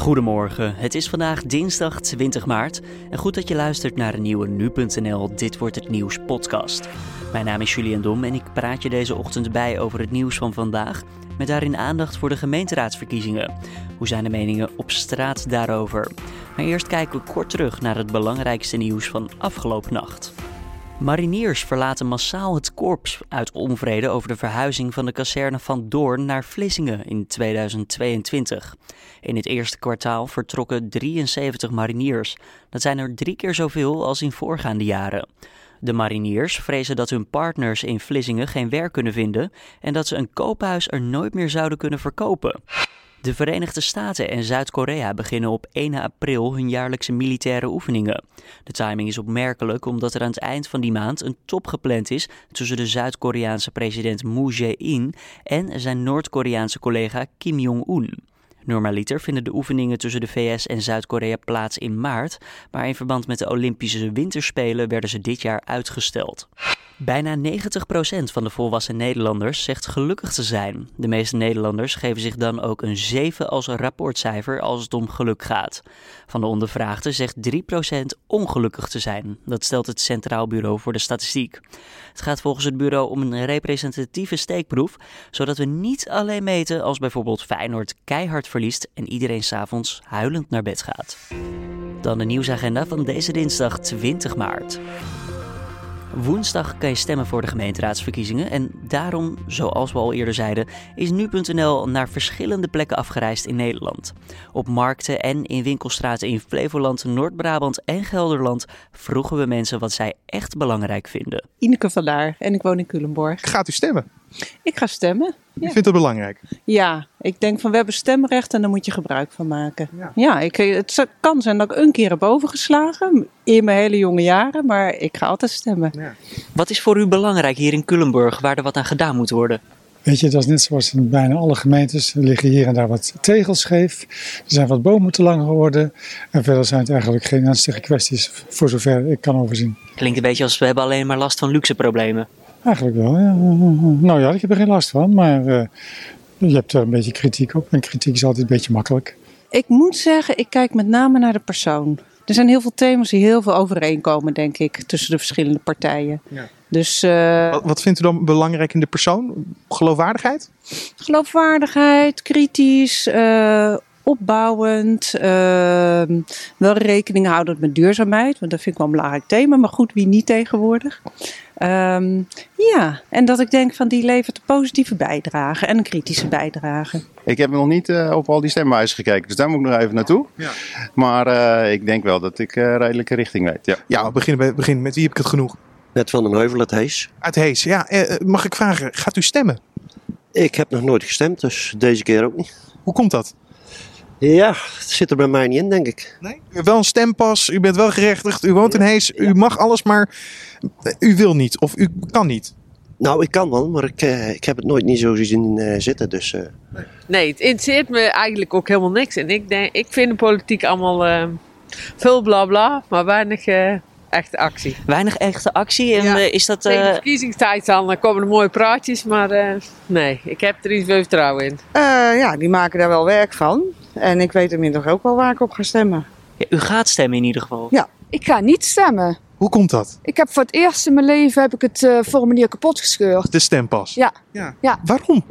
Goedemorgen, het is vandaag dinsdag 20 maart en goed dat je luistert naar een nieuwe Nu.nl Dit Wordt Het Nieuws podcast. Mijn naam is Julian Dom en ik praat je deze ochtend bij over het nieuws van vandaag, met daarin aandacht voor de gemeenteraadsverkiezingen. Hoe zijn de meningen op straat daarover? Maar eerst kijken we kort terug naar het belangrijkste nieuws van afgelopen nacht. Mariniers verlaten massaal het korps uit onvrede over de verhuizing van de kazerne van Doorn naar Vlissingen in 2022. In het eerste kwartaal vertrokken 73 mariniers. Dat zijn er drie keer zoveel als in voorgaande jaren. De mariniers vrezen dat hun partners in Vlissingen geen werk kunnen vinden en dat ze een koophuis er nooit meer zouden kunnen verkopen. De Verenigde Staten en Zuid-Korea beginnen op 1 april hun jaarlijkse militaire oefeningen. De timing is opmerkelijk omdat er aan het eind van die maand een top gepland is tussen de Zuid-Koreaanse president Moon Jae-in en zijn Noord-Koreaanse collega Kim Jong-un. Normaliter vinden de oefeningen tussen de VS en Zuid-Korea plaats in maart, maar in verband met de Olympische Winterspelen werden ze dit jaar uitgesteld. Bijna 90% van de volwassen Nederlanders zegt gelukkig te zijn. De meeste Nederlanders geven zich dan ook een 7 als rapportcijfer als het om geluk gaat. Van de ondervraagden zegt 3% ongelukkig te zijn. Dat stelt het Centraal Bureau voor de Statistiek. Het gaat volgens het bureau om een representatieve steekproef, zodat we niet alleen meten als bijvoorbeeld Feyenoord keihard verliest en iedereen s'avonds huilend naar bed gaat. Dan de nieuwsagenda van deze dinsdag 20 maart. Woensdag kan je stemmen voor de gemeenteraadsverkiezingen en daarom, zoals we al eerder zeiden, is nu.nl naar verschillende plekken afgereisd in Nederland. Op markten en in winkelstraten in Flevoland, Noord-Brabant en Gelderland vroegen we mensen wat zij echt belangrijk vinden. Ineke van Daar en ik woon in Culemborg. Gaat u stemmen? Ik ga stemmen. U vindt dat belangrijk? Ja, ik denk van we hebben stemrecht en daar moet je gebruik van maken. Ja. Ja, ik, het kan zijn dat ik een keer heb overgeslagen in mijn hele jonge jaren, maar ik ga altijd stemmen. Wat is voor u belangrijk hier in Culemborg waar er wat aan gedaan moet worden? Weet je, dat is net zoals in bijna alle gemeentes. Er liggen hier en daar wat tegels scheef. Er zijn wat bomen te lang geworden. En verder zijn het eigenlijk geen ernstige kwesties, voor zover ik kan overzien. Klinkt een beetje als we hebben alleen maar last van luxe problemen. Eigenlijk wel, ja. Nou ja, ik heb er geen last van, maar eh, je hebt er een beetje kritiek op. En kritiek is altijd een beetje makkelijk. Ik moet zeggen, ik kijk met name naar de persoon. Er zijn heel veel thema's die heel veel overeenkomen, denk ik, tussen de verschillende partijen. Ja. Dus eh, Wat, wat vindt u dan belangrijk in de persoon? Geloofwaardigheid? geloofwaardigheid, kritisch, eh, opbouwend. eh, wel rekening houdend met duurzaamheid, want dat vind ik wel een belangrijk thema. Maar goed, wie niet tegenwoordig? Ehm, ja, en dat ik denk van die levert een positieve bijdrage en een kritische bijdrage. Ik heb nog niet eh, op al die stemwijzen gekeken, dus daar moet ik nog even naartoe. Ja. Maar eh, ik denk wel dat ik uh, redelijke richting weet. Ja. Ja, we beginnen, bij- beginnen met wie heb ik het genoeg? Met Van den Heuvel het Hees. Uit Hees. Ja, eh, eh, mag ik vragen, gaat u stemmen? Ik heb nog nooit gestemd, dus deze keer ook niet. Hoe komt dat? Ja, het zit er bij mij niet in, denk ik. Nee? U hebt wel een stempas, u bent wel gerechtigd, u woont in Hees, u mag alles, maar eh, u wil niet of u kan niet. Nou, ik kan wel, maar ik, eh, ik heb het nooit niet zo zien eh, zitten. Dus eh, Nee, het interesseert me eigenlijk ook helemaal niks. En ik, denk, ik vind de politiek allemaal eh, veel bla bla, maar weinig eh, echte actie. Weinig echte actie en Ja. is dat... Tegen de verkiezingstijd dan komen er mooie praatjes, maar eh, nee, ik heb er iets veel vertrouwen in. Eh, ja, die maken daar wel werk van. En ik weet inmiddels ook wel waar ik op ga stemmen. ja, u gaat stemmen in ieder geval. Ja. Ik ga niet stemmen. Hoe komt dat? Ik heb voor het eerst in mijn leven heb ik het eh, formulier kapot gescheurd. De stempas. Ja. ja. Ja. Waarom?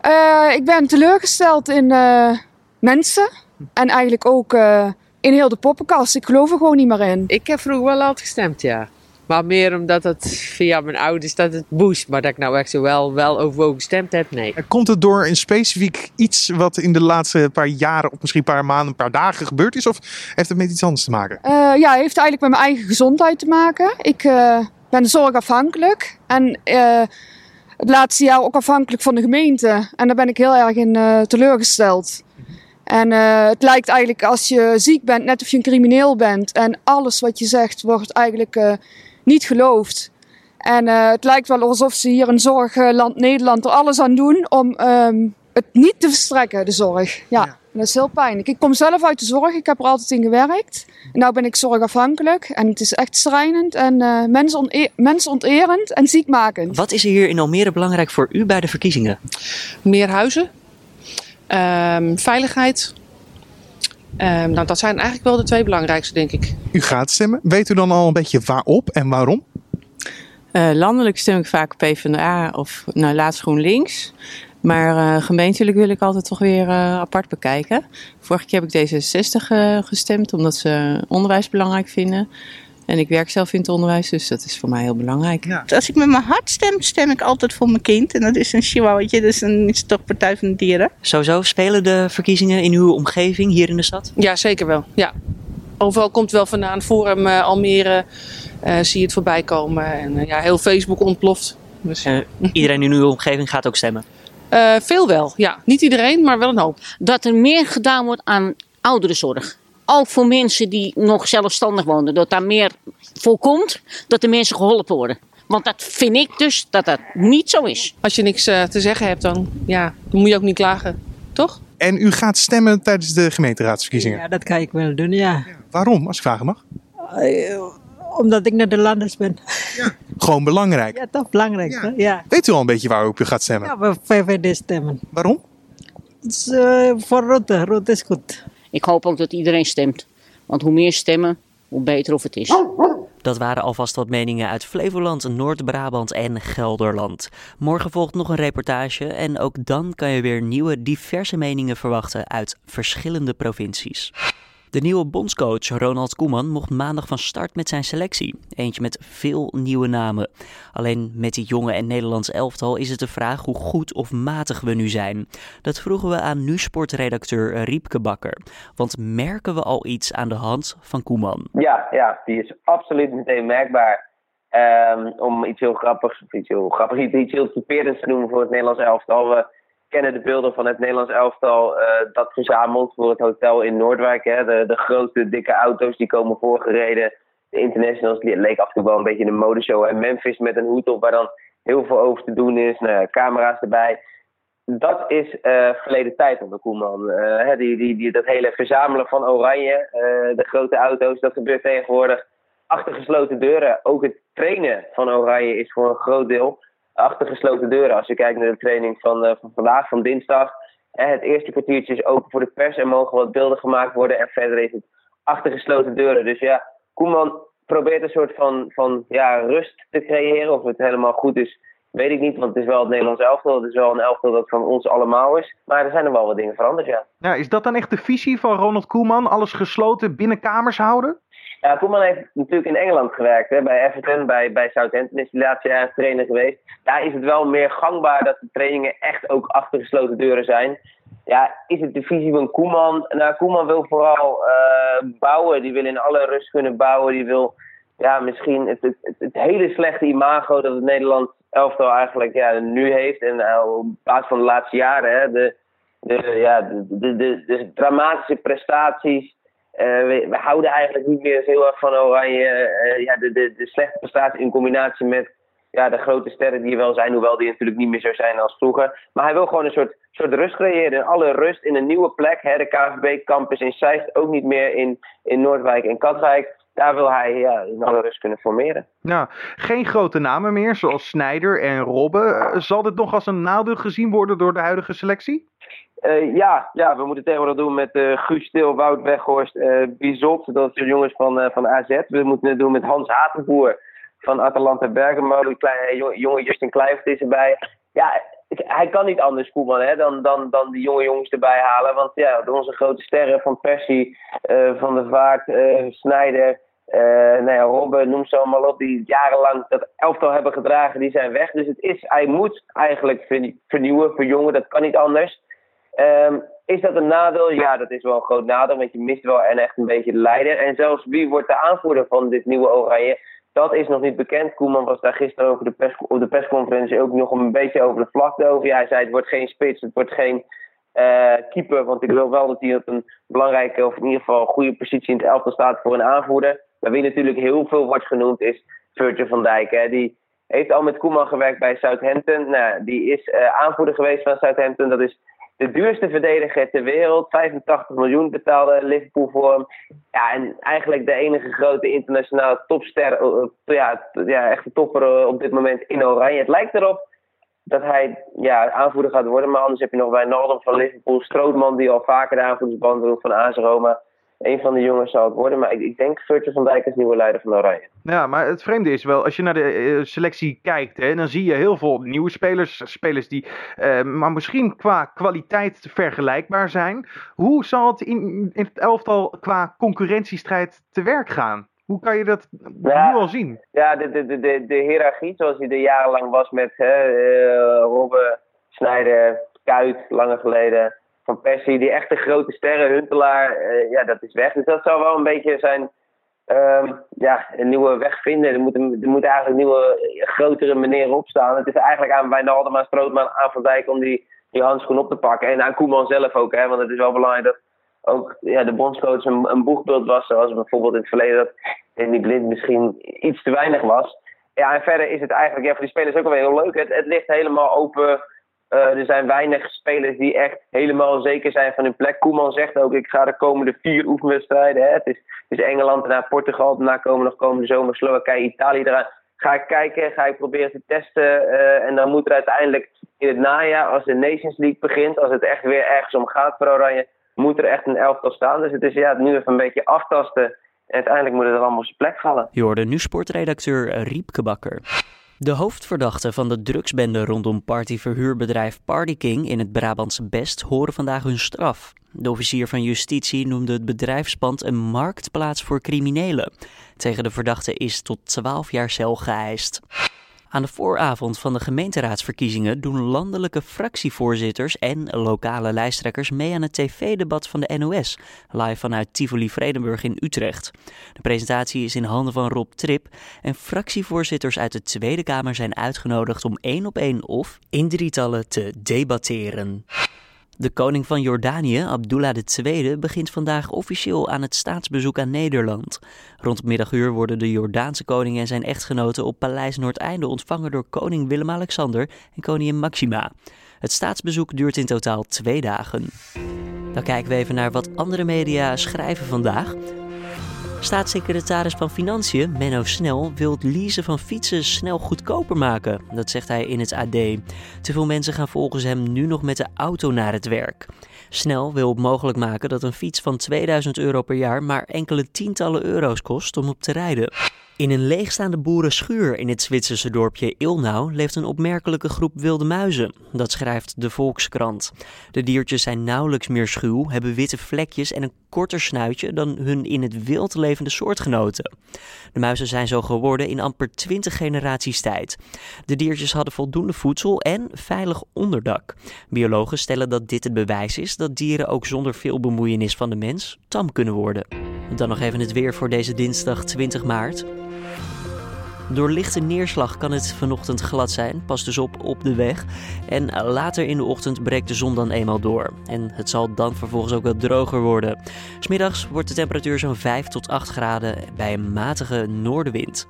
Eh, ik ben teleurgesteld in eh, mensen. En eigenlijk ook eh, in heel de poppenkast. Ik geloof er gewoon niet meer in. Ik heb vroeger wel altijd gestemd, ja. Maar meer omdat het via mijn ouders dat het boost. Maar dat ik nou echt zo wel, wel overwogen gestemd heb, nee. Komt het door een specifiek iets wat in de laatste paar jaren of misschien een paar maanden, een paar dagen gebeurd is? Of heeft het met iets anders te maken? Eh, ja, het heeft eigenlijk met mijn eigen gezondheid te maken. Ik eh, ben zorgafhankelijk. En eh, het laatste jaar ook afhankelijk van de gemeente. En daar ben ik heel erg in eh, teleurgesteld. En eh, het lijkt eigenlijk als je ziek bent, net of je een crimineel bent. En alles wat je zegt wordt eigenlijk eh, niet geloofd. En eh, het lijkt wel alsof ze hier in zorgland Nederland er alles aan doen om ehm, het niet te verstrekken, de zorg. Ja, dat is heel pijnlijk. Ik kom zelf uit de zorg, ik heb er altijd in gewerkt. En nu ben ik zorgafhankelijk en het is echt schrijnend en eh mensone- mensonterend en ziekmakend. Wat is er hier in Almere belangrijk voor u bij de verkiezingen? meer huizen, ehm, veiligheid, Ehm, nou, dat zijn eigenlijk wel de twee belangrijkste, denk ik. U gaat stemmen. Weet u dan al een beetje waarop en waarom? Uh, landelijk stem ik vaak PvdA of nou, laatst GroenLinks. Maar uh, gemeentelijk wil ik altijd toch weer uh, apart bekijken. Vorige keer heb ik D66 gestemd omdat ze onderwijs belangrijk vinden. En ik werk zelf in het onderwijs, dus dat is voor mij heel belangrijk. Ja. Als ik met mijn hart stem, stem ik altijd voor mijn kind. En dat is een chihuahuatje, dus dan is het toch Partij van de Dieren. Sowieso spelen de verkiezingen in uw omgeving hier in de stad? Ja, zeker wel. Ja. Overal komt wel vandaan. Forum uh, Almere uh, zie je het voorbij komen. En uh, ja, heel Facebook ontploft. Dus. iedereen in uw omgeving gaat ook stemmen? veel wel, ja. Niet iedereen, maar wel een hoop. Dat er meer gedaan wordt aan ouderenzorg ook voor mensen die nog zelfstandig wonen. Dat daar meer voorkomt dat de mensen geholpen worden. Want dat vind ik dus dat dat niet zo is. Als je niks uh, te zeggen hebt, dan, ja, dan moet je ook niet klagen, toch? En u gaat stemmen tijdens de gemeenteraadsverkiezingen? Ja, dat ga ik wel doen, ja. Waarom, als ik vragen mag? Uh, omdat ik Nederlanders ben. Ja. Gewoon belangrijk? Ja, toch belangrijk. Ja. ja. Weet u al een beetje waar u op gaat stemmen? Ja, we VVD stemmen. Waarom? is, uh, voor Rutte. Rutte is goed. Ik hoop ook dat iedereen stemt. Want hoe meer stemmen, hoe beter of het is. Dat waren alvast wat meningen uit Flevoland, Noord-Brabant en Gelderland. Morgen volgt nog een reportage en ook dan kan je weer nieuwe diverse meningen verwachten uit verschillende provincies. De nieuwe bondscoach Ronald Koeman mocht maandag van start met zijn selectie. Eentje met veel nieuwe namen. Alleen met die jonge en Nederlands elftal is het de vraag hoe goed of matig we nu zijn. Dat vroegen we aan nu-sportredacteur Riepke Bakker. Want merken we al iets aan de hand van Koeman? Ja, ja die is absoluut meteen merkbaar. Um, om iets heel grappigs, iets heel grappigs, iets heel typerends te noemen voor het Nederlands elftal. Kennen de beelden van het Nederlands elftal uh, dat verzamelt voor het hotel in Noordwijk. Hè. De, de grote, dikke auto's die komen voorgereden. De internationals, leek af en toe wel een beetje een modeshow. En Memphis met een hoed op waar dan heel veel over te doen is. Nou, camera's erbij. Dat is uh, verleden tijd onder Koeman. Uh, die, die, die, dat hele verzamelen van oranje, de grote auto's, dat gebeurt tegenwoordig achter gesloten deuren. Ook het trainen van oranje is voor een groot deel achter gesloten deuren. Als je kijkt naar de training van, uh, van vandaag, van dinsdag. het eerste kwartiertje is open voor de pers. Er mogen wat beelden gemaakt worden. En verder is het achter gesloten deuren. Dus ja, Koeman probeert een soort van, van ja, rust te creëren. Of het helemaal goed is, weet ik niet. Want het is wel het Nederlands elftal. Het is wel een elftal dat van ons allemaal is. Maar er zijn er wel wat dingen veranderd, ja. ja is dat dan echt de visie van Ronald Koeman? Alles gesloten binnen kamers houden? Ja, Koeman heeft natuurlijk in Engeland gewerkt. Hè, bij Everton, bij, bij Southampton is hij laatste jaar trainer geweest. Daar is het wel meer gangbaar dat de trainingen echt ook achter gesloten deuren zijn. Ja, is het de visie van Koeman? Nou, Koeman wil vooral uh, bouwen. Die wil in alle rust kunnen bouwen. Die wil ja, misschien het, het, hele slechte imago dat het Nederland elftal eigenlijk ja, nu heeft. En uh, op basis van de laatste jaren, hè, de, de, ja, de, de, de dramatische prestaties uh, we, houden eigenlijk niet meer heel erg van Oranje. Uh, ja, de, de, de slechte prestatie in combinatie met ja, de grote sterren die er wel zijn, hoewel die natuurlijk niet meer zo zijn als vroeger. Maar hij wil gewoon een soort, soort rust creëren. Alle rust in een nieuwe plek. Hè, de KVB-campus in Zeist, ook niet meer in, in Noordwijk en Katwijk. Daar wil hij ja, in alle rust kunnen formeren. Nou, geen grote namen meer, zoals Snijder en Robben. zal dit nog als een nadeel gezien worden door de huidige selectie? Uh, ja, ja, we moeten tegenwoordig doen met uh, Guus Stil, Wout Weghorst, uh, Bizot, dat zijn jongens van, van AZ. We moeten het doen met Hans Hatenboer van Atalanta Bergamo. Die kleine, jonge Justin Kluivert is erbij. Ja, hij kan niet anders, Koeman, hè, dan, dan, dan die jonge jongens erbij halen. Want ja, onze grote sterren van Persie, Van der Vaart, Snijder, nou ja, Robben, noem ze allemaal op, die jarenlang dat elftal hebben gedragen, die zijn weg. Dus het is, hij moet eigenlijk vernieuwen, verjongen, dat kan niet anders. Um, is dat een nadeel? Ja, dat is wel een groot nadeel, want je mist wel en echt een beetje de leider. En zelfs wie wordt de aanvoerder van dit nieuwe Oranje? Dat is nog niet bekend. Koeman was daar gisteren over de op de persconferentie ook nog een beetje over de vlakte over. Hij zei het wordt geen spits, het wordt geen uh, keeper. Want ik wil wel dat hij op een belangrijke, of in ieder geval goede positie in het elftal staat voor een aanvoerder. Maar wie natuurlijk heel veel wordt genoemd is Virgil van Dijk. Hè. Die heeft al met Koeman gewerkt bij Southampton. Nou, die is uh, aanvoerder geweest van Southampton. Dat is de duurste verdediger ter wereld. 85 miljoen betaalde Liverpool voor hem. Ja, en eigenlijk de enige grote internationale topster. Uh, ja, ja, echt de topper uh, op dit moment in Oranje. Het lijkt erop dat hij ja, aanvoerder gaat worden. Maar anders heb je nog Wijnaldum van Liverpool, Strootman die al vaker de aanvoerdersband doet van AS Roma. Een van de jongens zal het worden, maar ik, ik denk Virgil van Dijk als nieuwe leider van Oranje. Ja, maar het vreemde is wel, als je naar de eh, selectie kijkt, hè, dan zie je heel veel nieuwe spelers. Spelers die eh, maar misschien qua kwaliteit vergelijkbaar zijn. Hoe zal het in, in het elftal qua concurrentiestrijd te werk gaan? Hoe kan je dat Ja. nu al zien? Ja, de, de, de, de, de hiërarchie zoals die er jarenlang was met hè, eh, Robben, Snijder, Kuit, lange geleden, Persie, die echte grote sterren, Huntelaar, eh, ja, dat is weg. Dus dat zou wel een beetje zijn, ehm, ja, een nieuwe weg vinden. Er moet, er moet eigenlijk nieuwe, grotere meneer opstaan. Het is eigenlijk aan Wijnaldum, aan Strootman, aan Van Dijk om die, die handschoen op te pakken. En aan Koeman zelf ook, hè, want het is wel belangrijk dat ook ja, de bondscoach een, een boegbeeld was, zoals bijvoorbeeld in het verleden dat Danny Blind misschien iets te weinig was. Ja, en verder is het eigenlijk ja, voor die spelers ook wel heel leuk. Het, het ligt helemaal open. Eh, er zijn weinig spelers die echt helemaal zeker zijn van hun plek. Koeman zegt ook, ik ga de komende vier oefenwedstrijden. Het, is, is Engeland, daarna Portugal, daarna komen nog komende zomer Slowakije, Italië eraan. Ga ik kijken, ga ik proberen te testen. eh, en dan moet er uiteindelijk in het najaar, als de Nations League begint, als het echt weer ergens om gaat voor Oranje, moet er echt een elftal staan. Dus het is ja, nu even een beetje aftasten. En uiteindelijk moet het er allemaal op zijn plek vallen. Je hoorde nu sportredacteur Riepke Bakker. De hoofdverdachten van de drugsbende rondom partyverhuurbedrijf Party King in het Brabantse Best horen vandaag hun straf. De officier van justitie noemde het bedrijfspand een marktplaats voor criminelen. Tegen de verdachte is tot 12 jaar cel geëist. Aan de vooravond van de gemeenteraadsverkiezingen doen landelijke fractievoorzitters en lokale lijsttrekkers mee aan het tv-debat van de NOS, live vanuit Tivoli Vredenburg in Utrecht. De presentatie is in handen van Rob Trip en fractievoorzitters uit de Tweede Kamer zijn uitgenodigd om één op één of in drietallen te debatteren. De koning van Jordanië, Abdullah II, begint vandaag officieel aan het staatsbezoek aan Nederland. Rond middaguur worden de Jordaanse koning en zijn echtgenoten op Paleis Noordeinde ontvangen door koning Willem-Alexander en koningin Maxima. Het staatsbezoek duurt in totaal twee dagen. Dan kijken we even naar wat andere media schrijven vandaag. Staatssecretaris van Financiën, Menno Snel, wil het leasen van fietsen snel goedkoper maken. Dat zegt hij in het AD. Te veel mensen gaan volgens hem nu nog met de auto naar het werk. Snel wil mogelijk maken dat een fiets van 2000 euro per jaar maar enkele tientallen euro's kost om op te rijden. In een leegstaande boerenschuur in het Zwitserse dorpje Ilnau leeft een opmerkelijke groep wilde muizen. Dat schrijft de Volkskrant. De diertjes zijn nauwelijks meer schuw, hebben witte vlekjes en een korter snuitje dan hun in het wild levende soortgenoten. De muizen zijn zo geworden in amper 20 generaties tijd. De diertjes hadden voldoende voedsel en veilig onderdak. Biologen stellen dat dit het bewijs is dat dieren ook zonder veel bemoeienis van de mens tam kunnen worden. Dan nog even het weer voor deze dinsdag 20 maart. Door lichte neerslag kan het vanochtend glad zijn, pas dus op op de weg. En later in de ochtend breekt de zon dan eenmaal door. En het zal dan vervolgens ook wat droger worden. Smiddags wordt de temperatuur zo'n 5 tot 8 graden bij een matige noordenwind.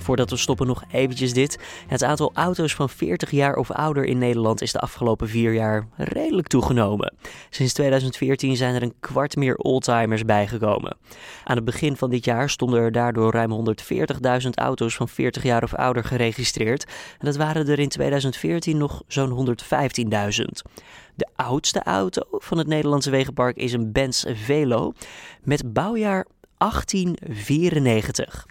Voordat we stoppen nog eventjes dit. Het aantal auto's van 40 jaar of ouder in Nederland is de afgelopen vier jaar redelijk toegenomen. Sinds 2014 zijn er een kwart meer oldtimers bijgekomen. Aan het begin van dit jaar stonden er daardoor ruim 140.000 auto's van 40 jaar of ouder geregistreerd. En dat waren er in 2014 nog zo'n 115.000. De oudste auto van het Nederlandse wegenpark is een Benz Velo met bouwjaar 1894.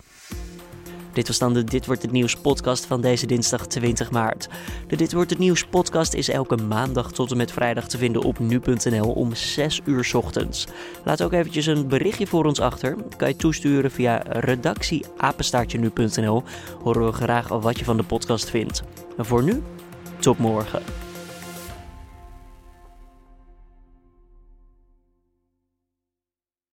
Dit was dan de Dit Wordt Het Nieuws podcast van deze dinsdag 20 maart. De Dit Wordt Het Nieuws podcast is elke maandag tot en met vrijdag te vinden op nu.nl om 6 uur ochtends. Laat ook eventjes een berichtje voor ons achter. Kan je toesturen via redactieapenstaartje nu.nl. Horen we graag wat je van de podcast vindt. En voor nu, tot morgen.